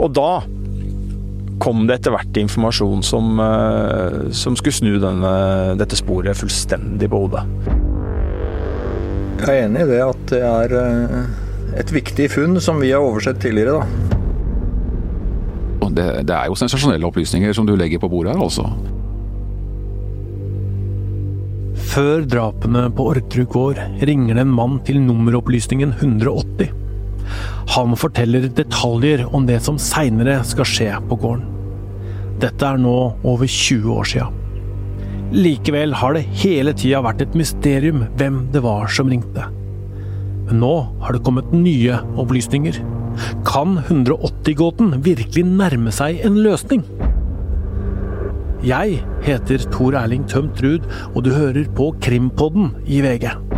Og da kom det etter hvert informasjon som, eh, som skulle snu denne, dette sporet fullstendig på hodet. Jeg er enig i det at det er eh, et viktig funn som vi har oversett tidligere, da. Det, det er jo sensasjonelle opplysninger som du legger på bordet her, altså. Før drapene på Orderud gård ringer det en mann til nummeropplysningen 180. Han forteller detaljer om det som seinere skal skje på gården. Dette er nå over 20 år sia. Likevel har det hele tida vært et mysterium hvem det var som ringte. Men nå har det kommet nye opplysninger. Kan 180-gåten virkelig nærme seg en løsning? Jeg heter Tor Erling Tømt Ruud, og du hører på Krimpodden i VG.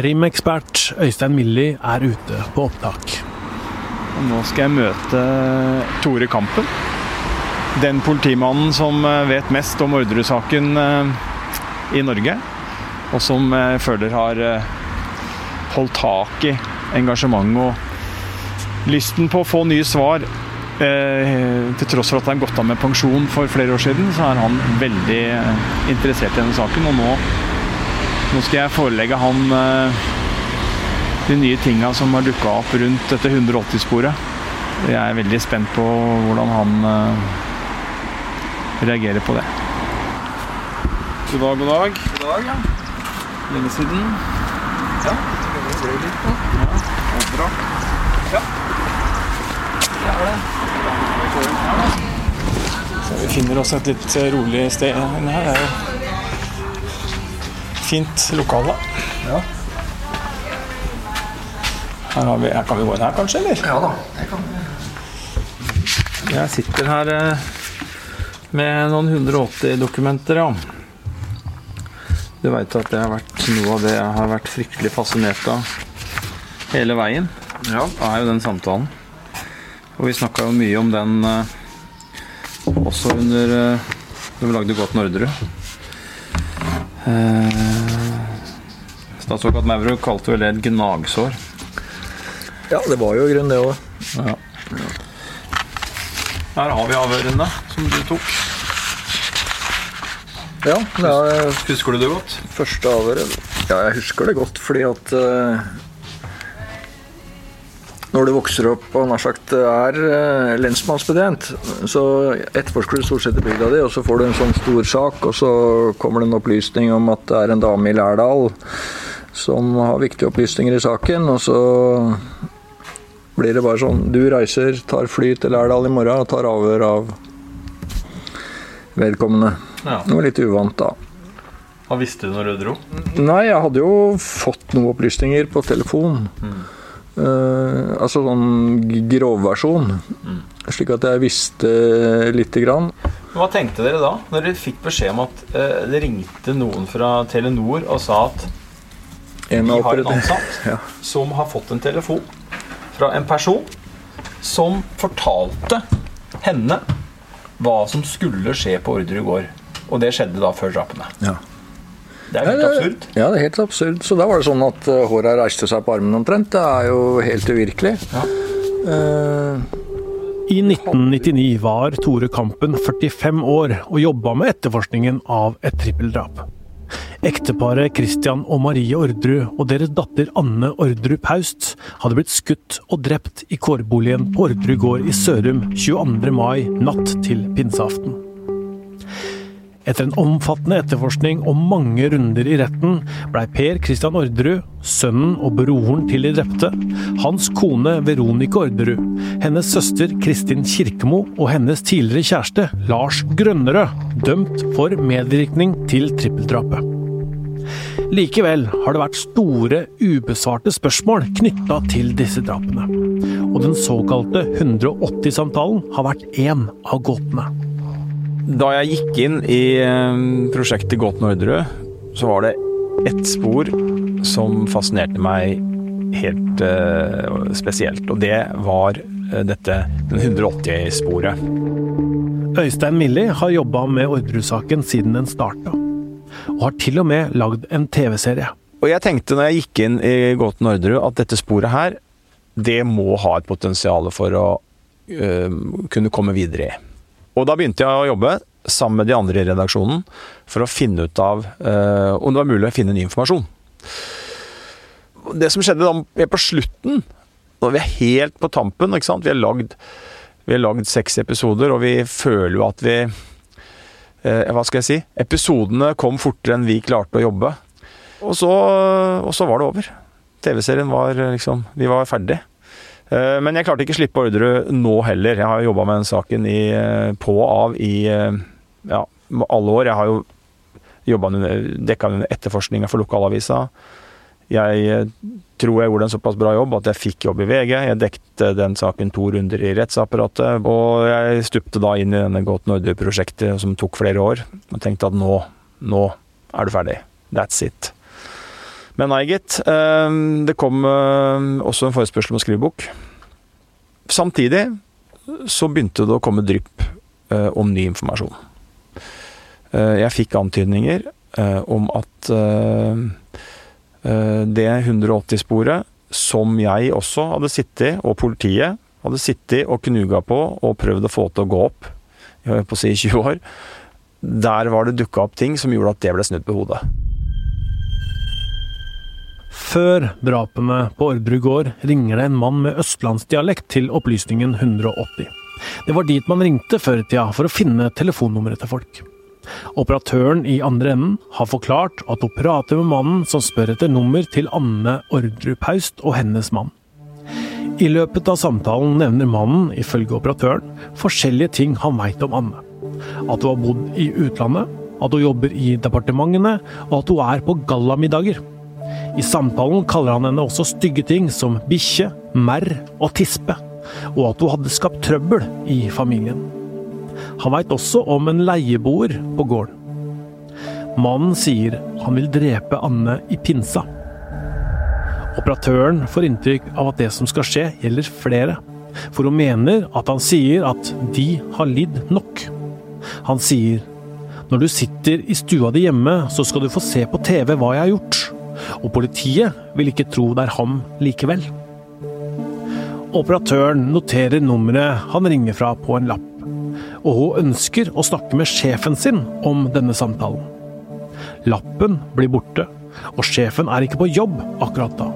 Krimekspert Øystein Milli er ute på opptak. Nå skal jeg møte Tore Kampen. Den politimannen som eh, vet mest om Orderud-saken eh, i Norge. Og som jeg føler har eh, holdt tak i engasjementet og lysten på å få nye svar. Til tross for at han har gått av med pensjon for flere år siden, så er han veldig interessert i denne saken. Og nå, nå skal jeg forelegge han de nye tinga som har dukka opp rundt dette 180-sporet. Jeg er veldig spent på hvordan han uh, reagerer på det. God dag, god dag. God dag, ja. Lenge siden. Ja, det ble litt nå. Ja, bra. Ja. Det er det. Så vi finner oss et litt rolig sted her. Er jo fint lokale. Ja. Her, har vi, her kan vi gå inn her, kanskje? eller? Ja da, Jeg, kan. Jeg sitter her eh, med noen 180-dokumenter, ja. Du veit at det har vært noe av det jeg har vært fryktelig fascinert av hele veien. Ja. Er jo den samtalen. Og vi snakka jo mye om den eh, også under eh, da vi lagde Godt Orderud. Eh, Statsadvokat Maurud kalte vel det et gnagsår. Ja, det var jo i grunnen det òg. Ja. Her har vi avhørene som du tok. Ja, det er Husker du det godt? første avhøret. Ja, jeg husker det godt, fordi at eh, når du vokser opp og nær sagt er eh, lensmannsbetjent, så etterforsker du stort sett i bygda di, og så får du en sånn stor sak, og så kommer det en opplysning om at det er en dame i Lærdal som har viktige opplysninger i saken, og så blir det bare sånn Du reiser, tar fly til Lærdal i morgen og tar avhør av vedkommende. Ja. Noe litt uvant, da. Hva visste du når du dro? Nei, jeg hadde jo fått noen opplysninger på telefon. Eh, altså sånn grovversjon. Mm. Slik at jeg visste lite grann. Hva tenkte dere da, når dere fikk beskjed om at uh, det ringte noen fra Telenor og sa at En vi har en ansatt Ja. som har fått en telefon fra en person som fortalte henne hva som skulle skje på Orderud gård. Og det skjedde da før drapene. Ja. Det er helt absurd. Ja, det er helt absurd. Så da var det sånn at eh, håra reiste seg på armen omtrent. Det er jo helt uvirkelig. Ja. Uh, I 1999 var Tore Kampen 45 år og jobba med etterforskningen av et trippeldrap. Ekteparet Christian og Marie Orderud og deres datter Anne Orderud Paust hadde blitt skutt og drept i kårboligen på Orderud gård i Sørum 22. mai natt til pinseaften. Etter en omfattende etterforskning og mange runder i retten blei Per Christian Orderud, sønnen og broren til de drepte, hans kone Veronica Orderud, hennes søster Kristin Kirkemo og hennes tidligere kjæreste Lars Grønnerød dømt for medvirkning til trippeldrapet. Likevel har det vært store ubesvarte spørsmål knytta til disse drapene. Og den såkalte 180-samtalen har vært én av gåtene. Da jeg gikk inn i eh, prosjektet Gåten Orderud, så var det ett spor som fascinerte meg helt uh, spesielt. Og det var eh, dette den 180-sporet. Øystein Milli har jobba med Orderud-saken siden den starta, og har til og med lagd en TV-serie. Og jeg tenkte når jeg gikk inn i Gåten Orderud at dette sporet her, det må ha et potensial for å uh, kunne komme videre i. Og da begynte jeg å jobbe sammen med de andre i redaksjonen for å finne ut av eh, om det var mulig å finne ny informasjon. Det som skjedde da på slutten, vi er helt på tampen ikke sant? Vi har lagd, vi har lagd seks episoder, og vi føler jo at vi eh, Hva skal jeg si? Episodene kom fortere enn vi klarte å jobbe. Og så, og så var det over. TV-serien var liksom Vi var ferdig. Eh, men jeg klarte ikke å slippe Orderud nå heller. Jeg har jobba med den saken i, eh, på og av i eh, ja, alle år. Jeg har jo jobba dekka under etterforskninga for lokalavisa. Jeg tror jeg gjorde en såpass bra jobb at jeg fikk jobb i VG. Jeg dekte den saken to runder i rettsapparatet. Og jeg stupte da inn i denne Godt Orderud-prosjektet som tok flere år. Og tenkte at nå, nå er du ferdig. That's it. Men nei, gitt. Det kom også en forespørsel om å skrive bok. Samtidig så begynte det å komme drypp om ny informasjon. Jeg fikk antydninger om at det 180-sporet som jeg også hadde sittet, og politiet hadde sittet og knuga på og prøvd å få til å gå opp, å si 20 år, der var det dukka opp ting som gjorde at det ble snudd på hodet. Før drapene på Orderud gård ringer det en mann med østlandsdialekt til opplysningen 180. Det var dit man ringte før i tida for å finne telefonnummeret til folk. Operatøren i andre enden har forklart at hun prater med mannen som spør etter nummer til Anne Orderud Paust og hennes mann. I løpet av samtalen nevner mannen, ifølge operatøren, forskjellige ting han veit om Anne. At hun har bodd i utlandet, at hun jobber i departementene, og at hun er på gallamiddager. I samtalen kaller han henne også stygge ting som bikkje, merr og tispe, og at hun hadde skapt trøbbel i familien. Han veit også om en leieboer på gården. Mannen sier han vil drepe Anne i pinsa. Operatøren får inntrykk av at det som skal skje, gjelder flere, for hun mener at han sier at de har lidd nok. Han sier når du sitter i stua di hjemme, så skal du få se på TV hva jeg har gjort. Og politiet vil ikke tro det er ham likevel. Operatøren noterer nummeret han ringer fra på en lapp og hun ønsker å snakke med sjefen sin om denne samtalen. Lappen blir borte, og sjefen er ikke på jobb akkurat da.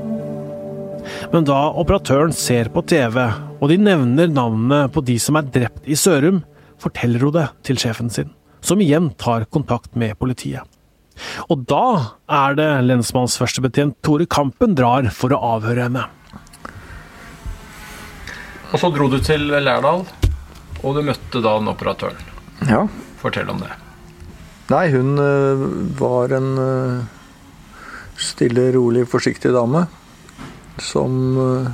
Men da operatøren ser på TV, og de nevner navnene på de som er drept i Sørum, forteller hun det til sjefen sin, som igjen tar kontakt med politiet. Og da er det lensmannsførstebetjent Tore Kampen drar for å avhøre henne. Og så dro du til Lærdal? Og du møtte da den operatøren. Ja. Fortell om det. Nei, hun uh, var en uh, stille, rolig, forsiktig dame. Som uh,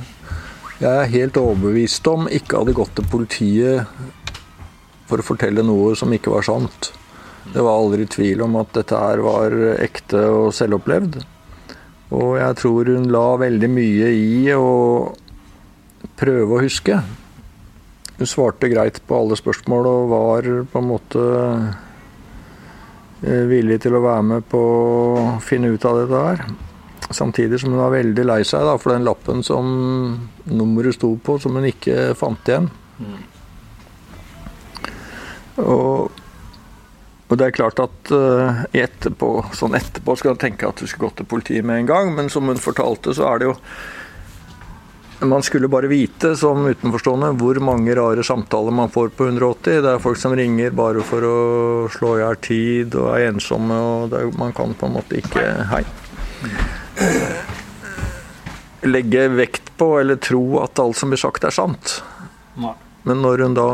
jeg er helt overbevist om ikke hadde gått til politiet for å fortelle noe som ikke var sant. Det var aldri tvil om at dette her var ekte og selvopplevd. Og jeg tror hun la veldig mye i å prøve å huske. Hun svarte greit på alle spørsmål og var på en måte eh, villig til å være med på å finne ut av dette her. Samtidig som hun var veldig lei seg da, for den lappen som nummeret sto på, som hun ikke fant igjen. Mm. Og, og, det er klart at uh, etterpå, sånn etterpå skal du tenke at du skulle gått til politiet med en gang, men som hun fortalte, så er det jo man skulle bare vite som utenforstående hvor mange rare samtaler man får på 180. Det er folk som ringer bare for å slå i hjel tid og er ensomme. og er, Man kan på en måte ikke Hei. Legge vekt på eller tro at alt som blir sagt, er sant. Men når hun da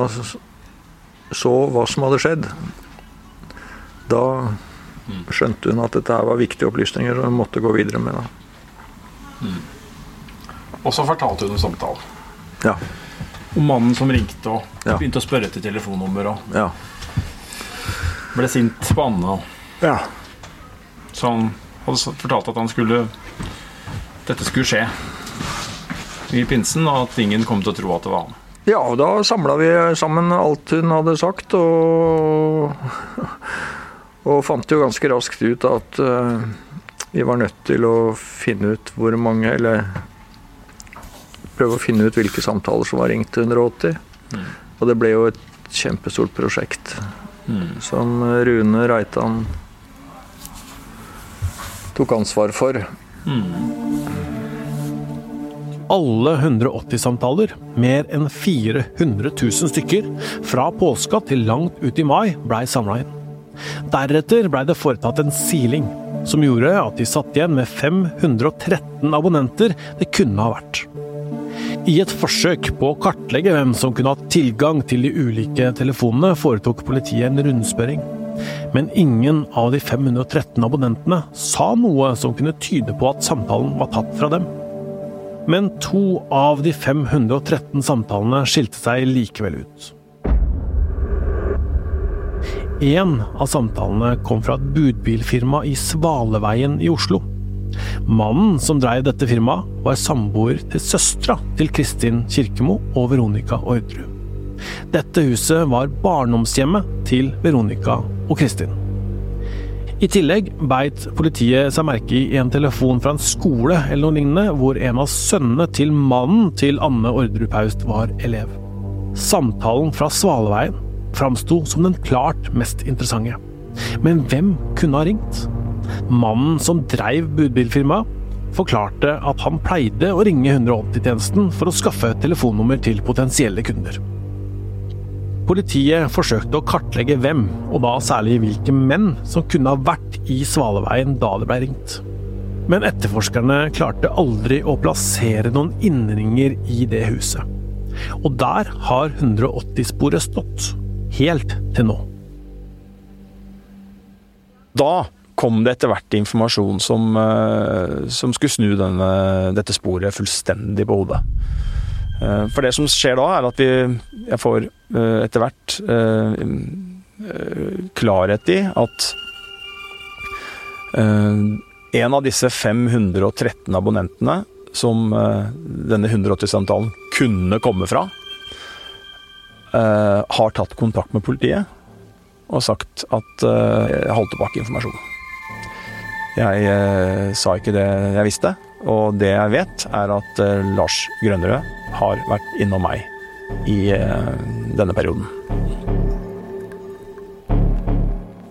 så hva som hadde skjedd, da skjønte hun at dette her var viktige opplysninger og hun måtte gå videre med. Mm. Og så fortalte hun en samtale. Ja. Om mannen som ringte og ja. begynte å spørre etter telefonnummer. Og ja. ble sint på Anne. Ja. Så han hadde fortalt at han skulle dette skulle skje. i pinsen, og at ingen kom til å tro at det var han. Ja, og da samla vi sammen alt hun hadde sagt, og, og fant jo ganske raskt ut at uh, vi var nødt til å finne ut hvor mange Eller prøve å finne ut hvilke samtaler som var ringt til 180. Mm. Og det ble jo et kjempestort prosjekt mm. som Rune Reitan tok ansvar for. Mm. Alle 180-samtaler, mer enn 400 000 stykker, fra påska til langt ut i mai, blei samla inn. Deretter blei det foretatt en siling, som gjorde at de satt igjen med 513 abonnenter det kunne ha vært. I et forsøk på å kartlegge hvem som kunne hatt tilgang til de ulike telefonene, foretok politiet en rundspørring. Men ingen av de 513 abonnentene sa noe som kunne tyde på at samtalen var tatt fra dem. Men to av de 513 samtalene skilte seg likevel ut. En av samtalene kom fra et budbilfirma i Svaleveien i Oslo. Mannen som dreiv dette firmaet, var samboer til søstera til Kristin Kirkemo og Veronica Orderud. Dette huset var barndomshjemmet til Veronica og Kristin. I tillegg beit politiet seg merke i en telefon fra en skole eller noe lignende, hvor en av sønnene til mannen til Anne Orderud Paust var elev. Samtalen fra Svaleveien framsto som den klart mest interessante. Men hvem kunne ha ringt? Mannen som dreiv budbilfirmaet, forklarte at han pleide å ringe 180-tjenesten for å skaffe et telefonnummer til potensielle kunder. Politiet forsøkte å kartlegge hvem, og da særlig hvilke menn, som kunne ha vært i Svaleveien da det ble ringt. Men etterforskerne klarte aldri å plassere noen innringer i det huset. Og der har 180-sporet stått, helt til nå. Da kom det etter hvert informasjon som, eh, som skulle snu denne, dette sporet fullstendig på hodet. Eh, for det som skjer da, er at vi, jeg får eh, etter hvert klarhet i at en av disse 513 abonnentene som denne 180-samtalen kunne komme fra, har tatt kontakt med politiet og sagt at jeg holdt tilbake informasjon. Jeg sa ikke det jeg visste, og det jeg vet, er at Lars Grønnerød har vært innom meg i denne perioden.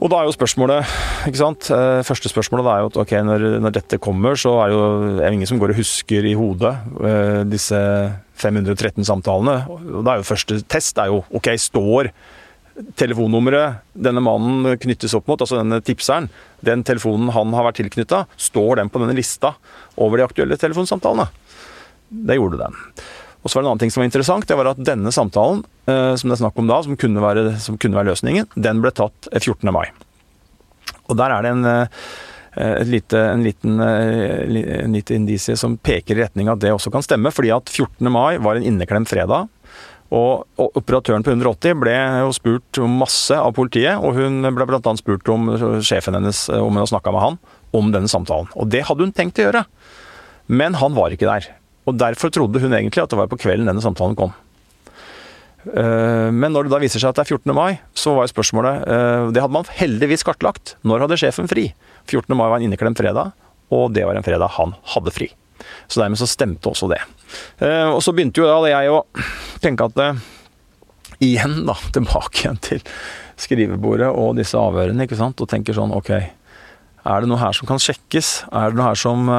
Og da er jo spørsmålet, ikke sant eh, Første spørsmålet er jo at ok, når, når dette kommer, så er jo er ingen som går og husker i hodet uh, disse 513 samtalene. Og da er jo første test er jo ok, står telefonnummeret denne mannen knyttes opp mot, altså denne tipseren, den telefonen han har vært tilknytta, står den på denne lista over de aktuelle telefonsamtalene? Det gjorde den. Og så var det en annen ting som var interessant, det var at denne samtalen eh, som det er snakk om da, som kunne, være, som kunne være løsningen, den ble tatt 14. Eh, mai. Og der er det en, eh, lite, en liten en liten indisie som peker i retning av at det også kan stemme, fordi at 14. mai var en inneklemt fredag. Og operatøren på 180 ble jo spurt masse av politiet, og hun ble bl.a. spurt om sjefen hennes om hun har snakka med han om denne samtalen. Og det hadde hun tenkt å gjøre, men han var ikke der. Og Derfor trodde hun egentlig at det var på kvelden denne samtalen kom. Eh, men når det da viser seg at det er 14. mai, så var jo spørsmålet eh, Det hadde man heldigvis kartlagt. Når hadde sjefen fri? 14. mai var en inneklemt fredag, og det var en fredag han hadde fri. Så dermed så stemte også det. Eh, og så begynte jo da jeg å tenke at Igjen, da, tilbake igjen til skrivebordet og disse avhørene, ikke sant, og tenker sånn ok, er det noe her som kan sjekkes? Er det noe her som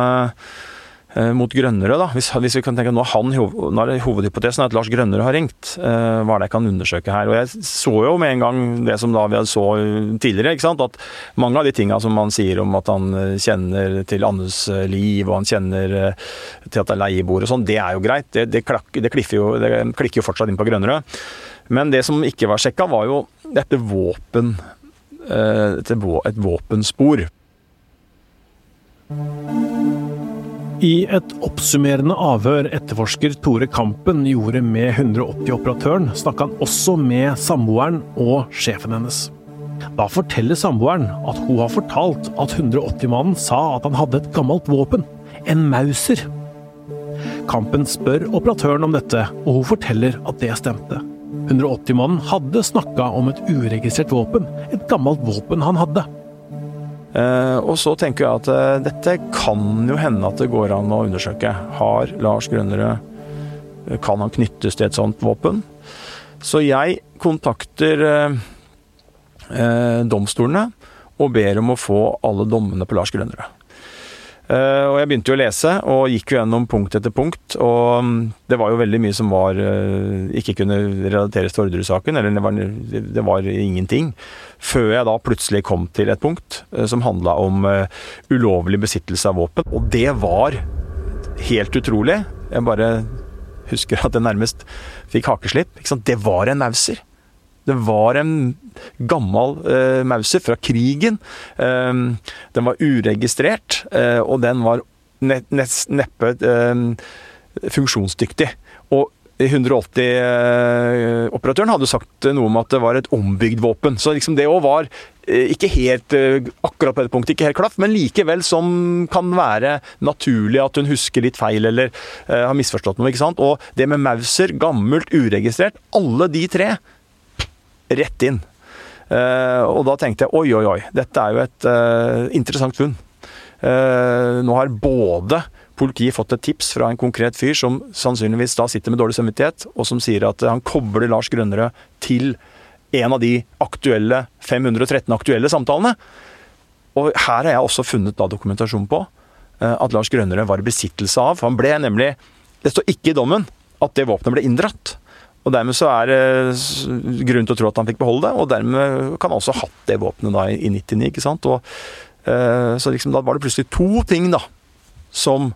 mot Grønnerød, da. Hvis, hvis, vi kan tenke nå, han, nå er Hovedhypotesen at Lars Grønnerød har ringt. Uh, hva er det jeg kan undersøke her? Og Jeg så jo med en gang det som da vi så tidligere, ikke sant? at mange av de tinga som man sier om at han eh, kjenner til Annes liv, og han kjenner til at det er leieboer og sånn, det er jo greit. Det, det, klak, det, jo, det, klikker jo fortsatt inn på Grønnerød. Men det som ikke var sjekka, var jo dette våpen et våpenspor. I et oppsummerende avhør etterforsker Tore Kampen gjorde med 180-operatøren, snakka han også med samboeren og sjefen hennes. Da forteller samboeren at hun har fortalt at 180-mannen sa at han hadde et gammelt våpen, en Mauser. Kampen spør operatøren om dette, og hun forteller at det stemte. 180-mannen hadde snakka om et uregistrert våpen, et gammelt våpen han hadde. Eh, og så tenker jeg at eh, dette kan jo hende at det går an å undersøke. Har Lars Grønnerød eh, Kan han knyttes til et sånt våpen? Så jeg kontakter domstolene og ber om å få alle dommene på Lars Grønnerød. Uh, og jeg begynte jo å lese, og gikk jo gjennom punkt etter punkt. Og um, det var jo veldig mye som var uh, ikke kunne relateres til Orderud-saken, eller det var, det var, ingenting. Før jeg da plutselig kom til et punkt uh, som handla om ulovlig besittelse av våpen. Og det var helt utrolig. Jeg bare husker at jeg nærmest fikk hakeslipp. Det var en Mauser. Det var en gammel uh, Mauser fra krigen. Um, den var uregistrert, uh, og den var ne neppe uh, funksjonsdyktig. Og 180-operatøren hadde sagt noe om at det var et ombygd våpen. Så liksom det òg var ikke helt akkurat på det punktet, ikke helt klaff, men likevel som kan være naturlig at hun husker litt feil eller har misforstått noe. ikke sant? Og det med Mauser, gammelt, uregistrert, alle de tre rett inn. Uh, og da tenkte jeg oi, oi, oi, dette er jo et uh, interessant funn. Uh, nå har både politiet fått et tips fra en konkret fyr som sannsynligvis da sitter med dårlig samvittighet, og som sier at han kobler Lars Grønnerød til en av de aktuelle 513 aktuelle samtalene. Og her har jeg også funnet da dokumentasjon på at Lars Grønnerød var i besittelse av. For han ble nemlig Det står ikke i dommen at det våpenet ble inndratt. Og Dermed så er det grunn til å tro at han fikk beholde det, og dermed kan han også ha hatt det våpenet da i 99. ikke sant? Og, uh, så liksom da var det plutselig to ting da, som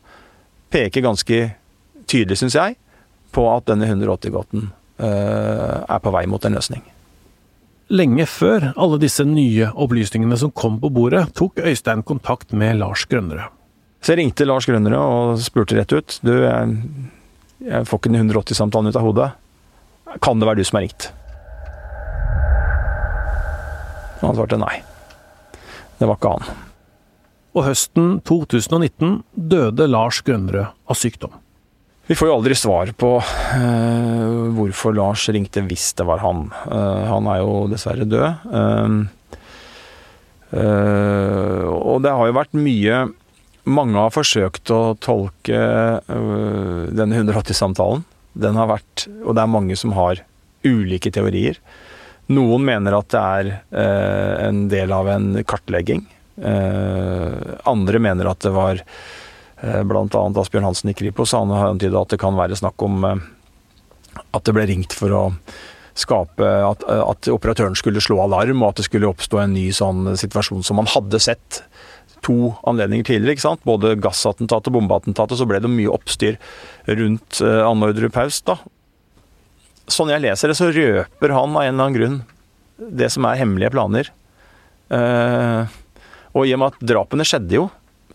peker ganske tydelig, syns jeg, på at denne 180-gåten uh, eh, er på vei mot en løsning. Lenge før alle disse nye opplysningene som kom på bordet, tok Øystein kontakt med Lars Grønnerød. Så jeg ringte Lars Grønnerød og spurte rett ut. Du, jeg, jeg får ikke den 180-samtalen ut av hodet. Kan det være du som har ringt? Og han svarte nei. Det var ikke han. Og høsten 2019 døde Lars Grønnerød av sykdom. Vi får jo aldri svar på uh, hvorfor Lars ringte hvis det var han. Uh, han er jo dessverre død. Uh, og det har jo vært mye Mange har forsøkt å tolke denne 180-samtalen den har vært Og det er mange som har ulike teorier. Noen mener at det er eh, en del av en kartlegging. Eh, andre mener at det var eh, bl.a. Asbjørn Hansen i Kripos. Han har antydet at det kan være snakk om eh, at det ble ringt for å skape at, at, operatøren skulle slå alarm, og at det skulle oppstå en ny sånn situasjon som man hadde sett to anledninger tidligere. ikke sant? Både gassattentatet og bombeattentatet. Så ble det mye oppstyr rundt uh, Anne Ordre Paust. da. Sånn jeg leser det, så røper han av en eller annen grunn det som er hemmelige planer. Uh, og i og med at drapene skjedde jo,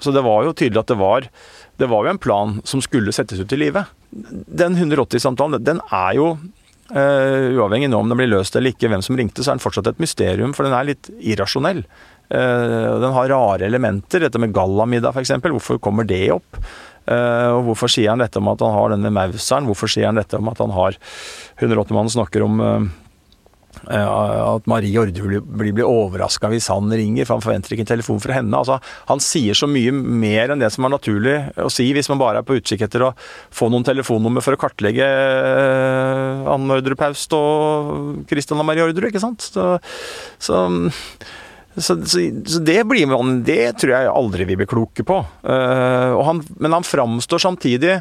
så det var jo tydelig at det var det var jo en plan som skulle settes ut i livet. Den 180-samtalen, den er jo uh, uavhengig nå om den blir løst eller ikke, hvem som ringte, så er den fortsatt et mysterium, for den er litt irrasjonell. Uh, den har rare elementer. Dette med gallamiddag, f.eks. Hvorfor kommer det opp? Uh, og Hvorfor sier han dette om at han har denne mauseren? Hvorfor sier han dette om at han har 180-mannen snakker om uh, at Marie Orderud blir, blir overraska hvis han ringer, for han forventer ikke en telefon fra henne. Altså, han sier så mye mer enn det som er naturlig å si hvis man bare er på utkikk etter å få noen telefonnummer for å kartlegge Anne Orderud Paust og Christian og Marie Orderud, ikke sant? Så, så så, så, så, det blir man Det tror jeg aldri vi blir kloke på. Uh, han, men han framstår samtidig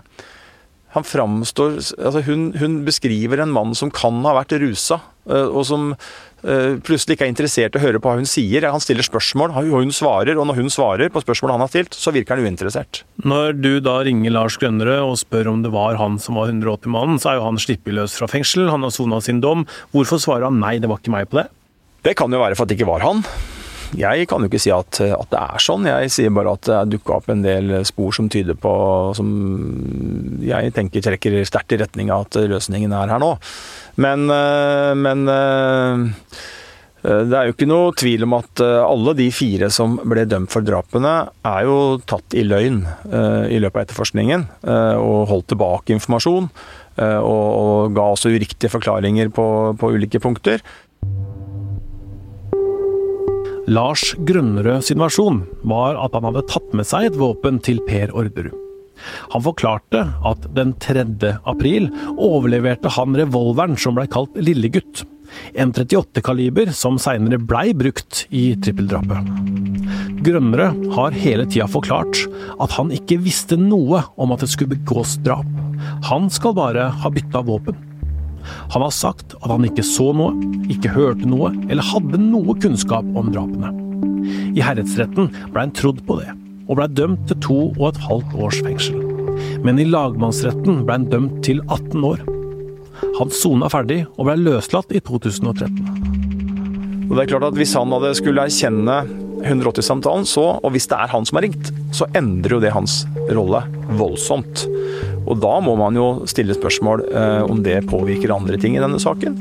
han framstår altså hun, hun, beskriver en mann som kan ha vært rusa, uh, og som uh, plutselig ikke er interessert i å høre på hva hun sier. Han stiller spørsmål, og hun svarer, og når hun svarer på spørsmålet han har stilt, så virker han uinteressert. Når du da ringer Lars Grønnerød og spør om det var han som var 180-mannen, så er jo han sluppet løs fra fengsel, han har sona sin dom. Hvorfor svarer han nei, det var ikke meg på det? Det kan jo være for at det ikke var han. Jeg kan jo ikke si at, at, det er sånn. Jeg sier bare at det er dukka opp en del spor som tyder på Som jeg tenker trekker sterkt i retning av at løsningen er her nå. Men, eh, men eh, Eh, det er jo ikke noe tvil om at eh, alle de fire som ble dømt for drapene, er jo tatt i løgn i løpet av etterforskningen. Og holdt tilbake informasjon. Og ga også uriktige forklaringer på, på ulike punkter. Lars Grønnerød sin versjon var at han hadde tatt med seg et våpen til Per Orderud. Han forklarte at den 3. april overleverte han revolveren som blei kalt Lillegutt. En 38-kaliber som seinere blei brukt i trippeldrapet. Grønnerød har hele tida forklart at han ikke visste noe om at det skulle begås drap. Han skal bare ha bytta våpen. Han har sagt at han ikke så noe, ikke hørte noe eller hadde noe kunnskap om drapene. I herredsretten ble han trodd på det, og ble dømt til to og et halvt års fengsel. Men i lagmannsretten ble han dømt til 18 år. Han sona ferdig og ble løslatt i 2013. Og det er klart at Hvis han hadde skulle erkjenne 180-samtalen, så, og hvis det er han som har ringt, så endrer jo det hans rolle voldsomt. Og da må man jo stille spørsmål eh, om det påvirker andre ting i denne saken.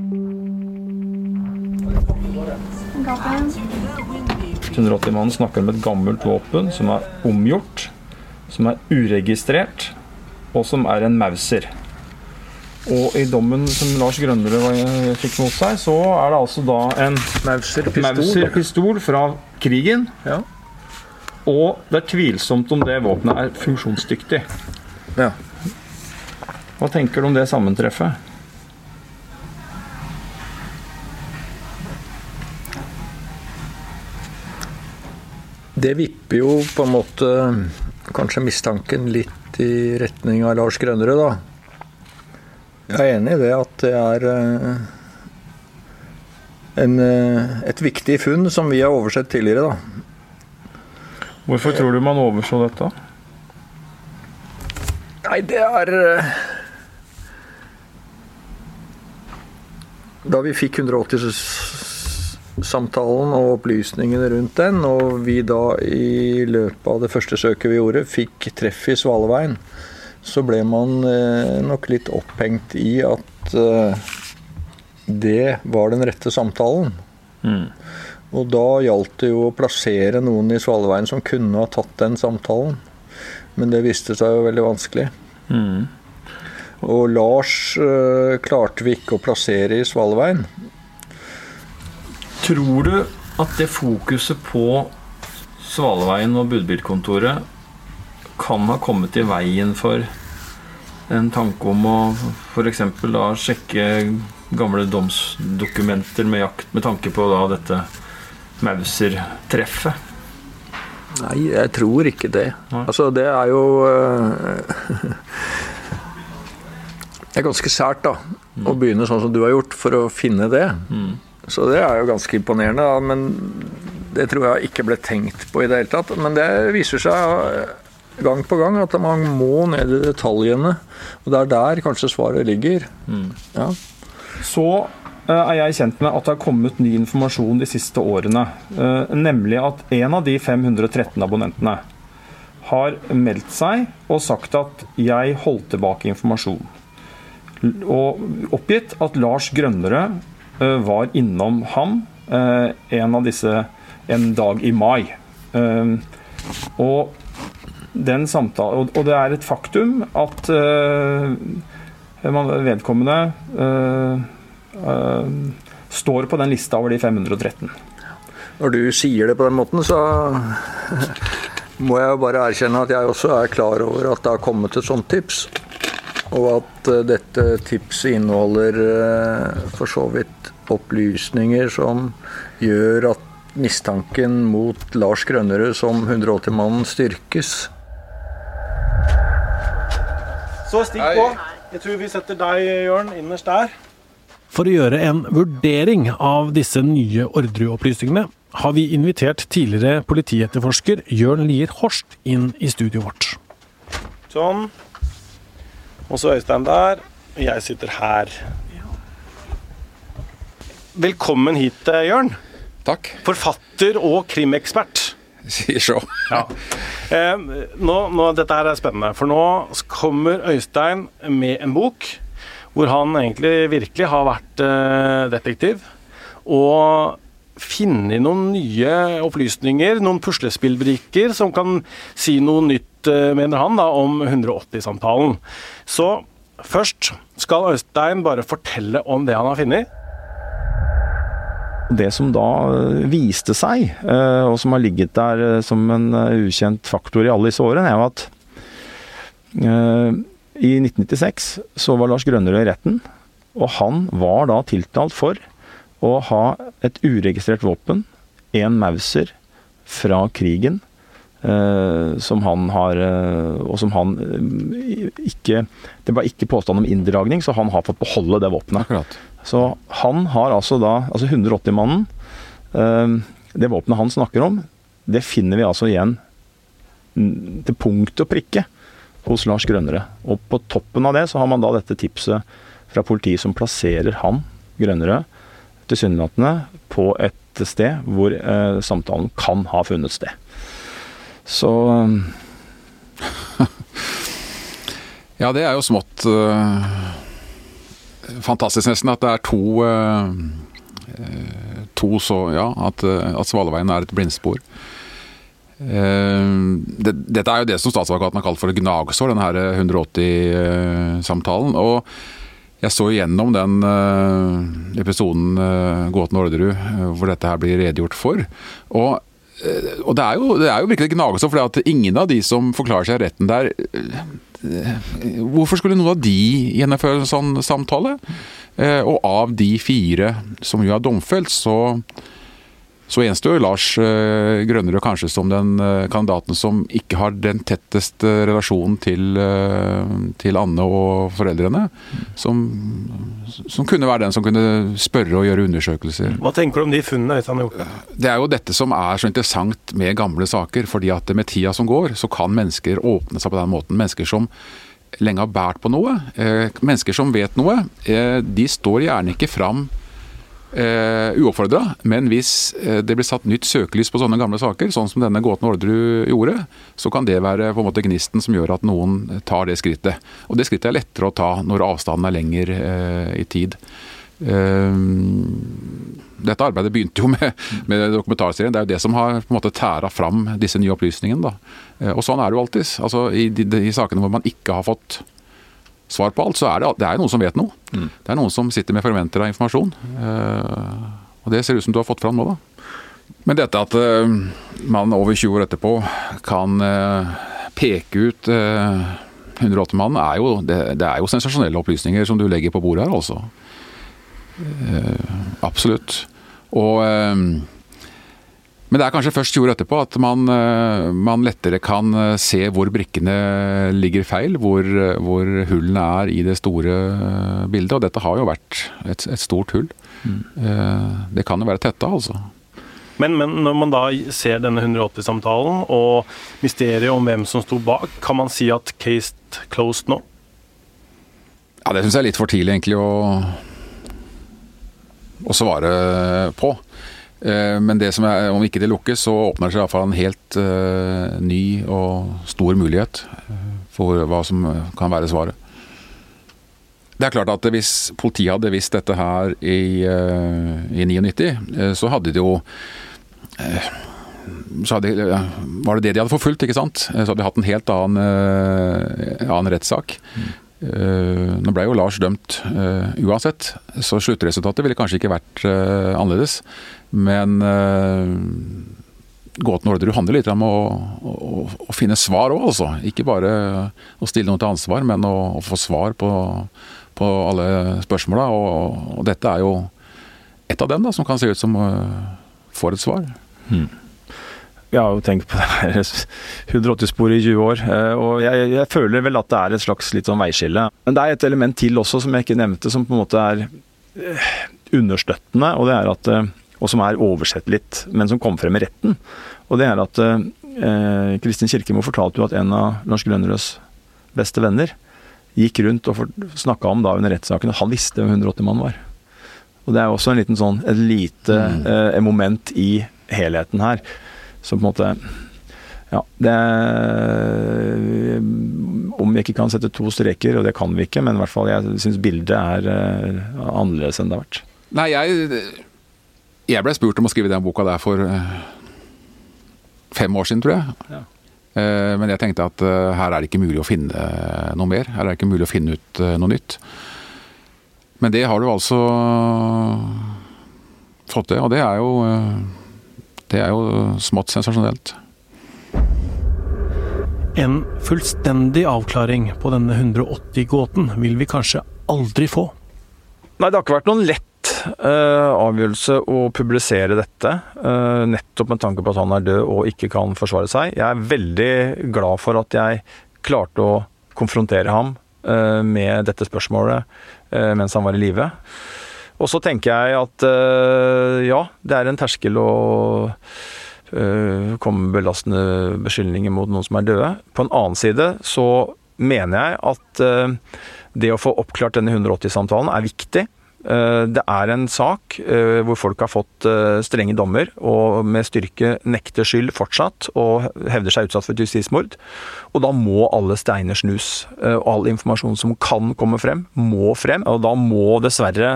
180-mannen snakker om et gammelt våpen som er omgjort, som er uregistrert, og som er en Mauser. Og i dommen som Lars Grønnerød fikk mot seg, så er det altså da en Mauser-pistol fra krigen. Ja. Og det er tvilsomt om det våpenet er funksjonsdyktig. Ja. Hva tenker du om det sammentreffet? Det vipper jo på en måte kanskje mistanken litt i retning av Lars Grønnerud, da. Jeg er enig i det at det er eh, en, eh, et viktig funn som vi har oversett tidligere, da. Hvorfor tror du man overså dette? Nei, det er eh, Da vi fikk 180-samtalen og opplysningene rundt den, og vi da i løpet av det første søket vi gjorde, fikk treff i Svaleveien, så ble man eh, nok litt opphengt i at eh, det var den rette samtalen. Mm. Og da gjaldt det jo å plassere noen i Svaleveien som kunne ha tatt den samtalen. Men det viste seg jo veldig vanskelig. Mm. Og Lars øh, klarte vi ikke å plassere i Svaleveien. Tror du at det fokuset på Svaleveien og budbilkontoret kan ha kommet i veien for en tanke om å f.eks. da sjekke gamle domsdokumenter med jakt med tanke på da dette Mauser-treffet? Nei, jeg tror ikke det. Altså, det er jo uh, Det er ganske sært da, mm. å begynne sånn som du har gjort, for å finne det. Mm. Så det er jo ganske imponerende. Da, men det tror jeg ikke ble tenkt på i det hele tatt. Men det viser seg gang på gang at man må ned i detaljene. Og det er der kanskje svaret ligger. Mm. Ja. Så eh, er jeg kjent med at det har kommet ny informasjon de siste årene. Eh, nemlig at en av de 513 abonnentene har meldt seg og sagt at 'jeg holdt tilbake informasjon' og oppgitt at Lars Grønnerød eh, var innom ham eh, en av disse en dag i mai. Og, den samtalen, og det er et faktum at vedkommende står på den lista over de 513. Når du sier det på den måten, så må jeg bare erkjenne at jeg også er klar over at det har kommet et sånt tips. Og at eh, dette tipset inneholder eh, for så vidt opplysninger som gjør at mistanken mot Lars Grønnerud som 180-mannen styrkes. Så stikk på. Jeg tror vi setter deg, Jørn, innerst der. For å gjøre en vurdering av disse nye Orderud-opplysningene, har vi invitert tidligere politietterforsker Jørn Lier Horst inn i studioet vårt. Sånn. Og så Øystein der. Og jeg sitter her. Velkommen hit, Jørn. Takk. Forfatter og krimekspert. Sier så. Ja. Eh, nå, nå, dette her er spennende, for nå kommer Øystein med en bok hvor han egentlig virkelig har vært eh, detektiv. Og funnet noen nye opplysninger, noen puslespillbrikker, som kan si noe nytt, eh, mener han, da, om 180-samtalen. Så først skal Øystein bare fortelle om det han har funnet. Det som da eh, viste seg, eh, og som har ligget der eh, som en ukjent faktor i alle disse årene, er jo at i 1996 så var Lars Grønnerød i retten, og han var da tiltalt for å ha et uregistrert våpen, en Mauser, fra krigen. som han har Og som han ikke Det var ikke påstand om inndragning, så han har fått beholde det våpenet. Så han har altså da Altså 180-mannen. Eh, det våpenet han snakker om, det finner vi altså igjen til punkt og prikke hos Lars Grønnere. Og på toppen av det så har man da dette tipset fra politiet som plasserer han, Grønnere, tilsynelatende på et sted hvor eh, samtalen kan ha funnet sted. Så Ja, det er jo smått uh fantastisk nesten at det er to uh, to så, ja, at, eh, at Svaleveien er et blindspor. Det, dette er jo det som statsadvokaten har kalt for et gnagsår, denne 180-samtalen. og jeg så gjennom den episoden uh, Gåten Orderud hvor dette her blir redegjort for. Og, og det, er jo, det er jo virkelig et gnagesår, for ingen av de som forklarer seg retten der Hvorfor skulle noen av de gjennomføre en sånn samtale? Eh, og av de fire som jo er domfelt, så, så gjenstår Lars eh, Grønnerød kanskje som den eh, kandidaten som ikke har den tetteste relasjonen til, til Anne og foreldrene. Som, som, kunne være den som kunne spørre og gjøre undersøkelser. Hva tenker du om de funnene Øystein har gjort? Det er jo dette som er så interessant med gamle saker. fordi at med tida som går, så kan mennesker åpne seg på den måten. Mennesker som lenge har båret på noe. Eh, mennesker som vet noe, eh, de står gjerne ikke fram Uh, eh, uoppfordra, men hvis uh, det blir satt nytt søkelys på sånne gamle saker, sånn som denne gåten Orderud gjorde, så kan det være på en måte gnisten som gjør at noen tar det skrittet. Og det skrittet er lettere å ta når avstanden er lenger uh, i tid. dette arbeidet begynte jo med, med dokumentarserien. Det er jo det som har på en måte tæra fram disse nye opplysningene. da. Eh, og sånn er det jo alltid. Altså, i, de, de, sakene hvor man ikke har fått svar på alt, så er det, det er noen som vet noe. Mm. Det er noen som sitter med forventer av informasjon. Uh, og det ser ut som du har fått fram nå, da. Men dette at uh, man over 20 år etterpå kan uh, peke ut 108-mannen, er jo, det, det, er jo sensasjonelle opplysninger som du legger på bordet her, altså. absolutt. Og men det er kanskje først 20 år etterpå at man, eh, man, lettere kan eh, se hvor brikkene ligger feil, hvor, hvor, hullene er i det store eh, bildet. Og dette har jo vært et, et stort hull. Mm. Det kan jo være tetta, altså. Men, men, når man da ser denne 180-samtalen og mysteriet om hvem som sto bak, kan man si at case closed nå? Ja, Det syns jeg er litt for tidlig egentlig å, å svare på. Eh, men det som er, om ikke det lukkes, så åpner det seg iallfall en helt uh, ny og stor mulighet eh, for hva som kan være svaret. Det er klart at Hvis politiet hadde visst dette her i, uh, i 99, uh, så hadde de jo så hadde, var det det de hadde forfulgt, ikke sant? Så hadde de hatt en helt annen, annen rettssak. Mm. Uh, nå ble jo Lars dømt uh, uansett, så sluttresultatet ville kanskje ikke vært uh, annerledes. Men gåten Orderud handler litt om å, å, å finne svar òg, altså. Ikke bare å stille noen til ansvar, men å, å få svar på, på alle spørsmåla. Og, og, dette er jo et av dem da, som kan se ut som får et svar. Hmm jeg har jo tenkt på det 180-sporet i 20 år, eh, og jeg, jeg, føler vel at det er et slags litt sånn veiskille. Men det er et element til også som jeg ikke nevnte, som på en måte er eh, understøttende, og det er at eh, og som er oversett litt, men som kom frem i retten. Og det er at eh, Kristin Kirkemo fortalte jo at en av Lars Grønnerøds beste venner gikk rundt og snakka om da under rettssaken at han visste hvem 180-mannen var. Og det er også en liten sånn, et lite mm. eh, moment i helheten her. Så på en måte ja, det er, Om vi ikke kan sette to streker, og det kan vi ikke, men i hvert fall jeg syns bildet er uh, annerledes enn det har vært. Nei, jeg Jeg ble spurt om å skrive den boka der for eh, fem år siden, tror jeg. Ja. Eh, Men jeg tenkte at eh, her er det ikke mulig å finne noe mer. Her er det ikke mulig å finne ut noe nytt. Men det har du altså fått til, og det er jo Det er jo smått sensasjonelt. En fullstendig avklaring på denne 180-gåten vil vi kanskje aldri få. Nei, det har ikke vært noen lett eh, avgjørelse å publisere dette. eh, nettopp med tanke på at han er død og ikke kan forsvare seg. Jeg er veldig glad for at jeg klarte å konfrontere ham eh, med dette spørsmålet eh, mens han var i live. Og så tenker jeg at eh, ja, det er en terskel å komme belastende beskyldninger mot noen som er døde. På en annen side så mener jeg at det å få oppklart denne 180-samtalen er viktig. Eh, Det er en sak eh, hvor folk har fått eh, strenge dommer og med styrke nekter skyld fortsatt og hevder seg utsatt for et justismord. Og da må alle steiner snus. Og all informasjon som kan komme frem, må frem. Og da må dessverre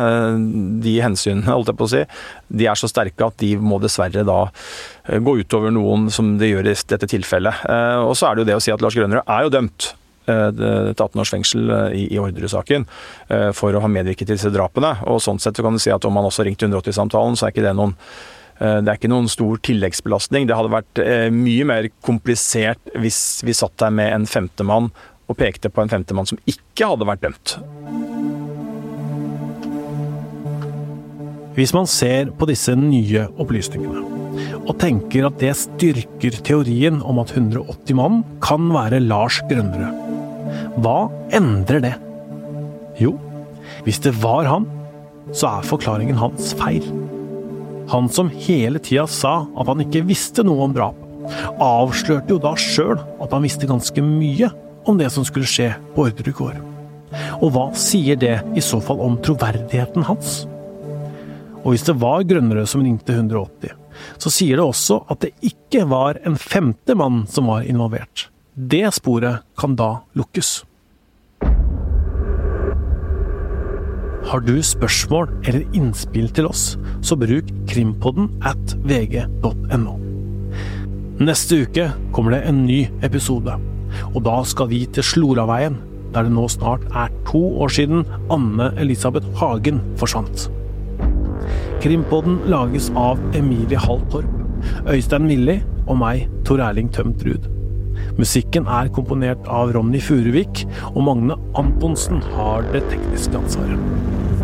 de hensynene, holdt jeg på å si, de er så sterke at de må dessverre da gå utover noen som det gjør i dette tilfellet. Og så er det jo det å si at Lars Grønnerød er jo dømt til 18 års fengsel eh, i, i Orderud-saken eh, for å ha medvirket til disse drapene. Og sånn sett så kan du si at om han også ringte 180-samtalen, så er ikke det noen eh, det er ikke noen stor tilleggsbelastning. Det hadde vært eh, mye mer komplisert hvis vi satt der med en femtemann og pekte på en femtemann som ikke hadde vært dømt. Hvis man ser på disse nye opplysningene, og tenker at det styrker teorien om at 180 mann kan være Lars Grønnerød, hva endrer det? Jo, hvis det var han, så er forklaringen hans feil. Han som hele tida sa at han ikke visste noe om drap, avslørte jo da sjøl at han visste ganske mye om det som skulle skje på Orderud gård. Og hva sier det i så fall om troverdigheten hans? Og hvis det var Grønnerød som ringte 180, så sier det også at det ikke var en femte mann som var involvert. Det sporet kan da lukkes. Har du spørsmål eller innspill til oss, så bruk krimpodden at vg.no. Neste uke kommer det en ny episode, og da skal vi til Sloraveien, der det nå snart er to år siden Anne Elisabeth Hagen forsvant. Krimpodden lages av Emilie Hall Øystein Milli og meg, Tor Erling Tømt Ruud. Musikken er komponert av Ronny Furuvik, og Magne Antonsen har det tekniske ansvaret.